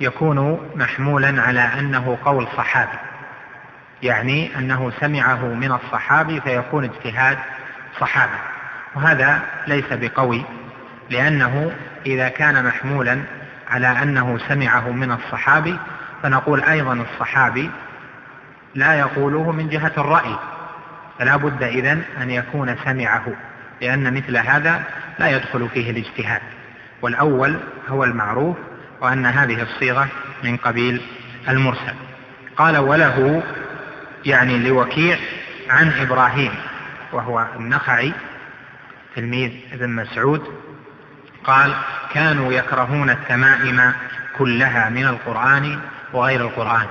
يكون محمولا على أنه قول صحابي يعني أنه سمعه من الصحابي فيكون اجتهاد صحابي. وهذا ليس بقوي لأنه إذا كان محمولا على أنه سمعه من الصحابي فنقول أيضا الصحابي لا يقوله من جهة الرأي. فلا بد إذن أن يكون سمعه لأن مثل هذا لا يدخل فيه الاجتهاد. والأول هو المعروف وأن هذه الصيغة من قبيل المرسل. قال وله يعني لوكيع عن إبراهيم وهو النخعي تلميذ ابن مسعود قال كانوا يكرهون التمائم كلها من القرآن وغير القرآن.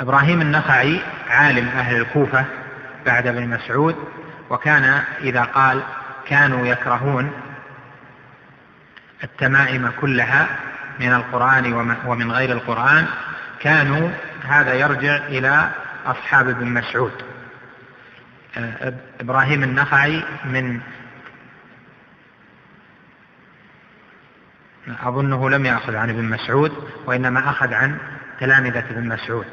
إبراهيم النخعي عالم أهل الكوفة بعد ابن مسعود وكان إذا قال كانوا يكرهون التمائم كلها من القرآن ومن غير القرآن كانوا هذا يرجع إلى أصحاب ابن مسعود. إبراهيم النخعي من أظنه لم يأخذ عن ابن مسعود وإنما أخذ عن تلامذة ابن مسعود.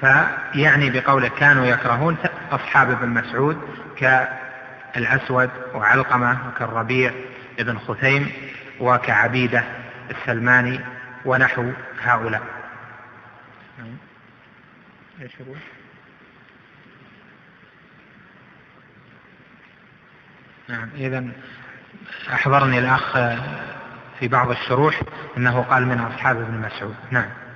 فيعني بقوله كانوا يكرهون أصحاب ابن مسعود كالأسود وعلقمة وكالربيع ابن خثيم وكعبيدة السلماني ونحو هؤلاء. إيش نعم إذا أحضرني الأخ في بعض الشروح أنه قال من أصحاب ابن مسعود. نعم.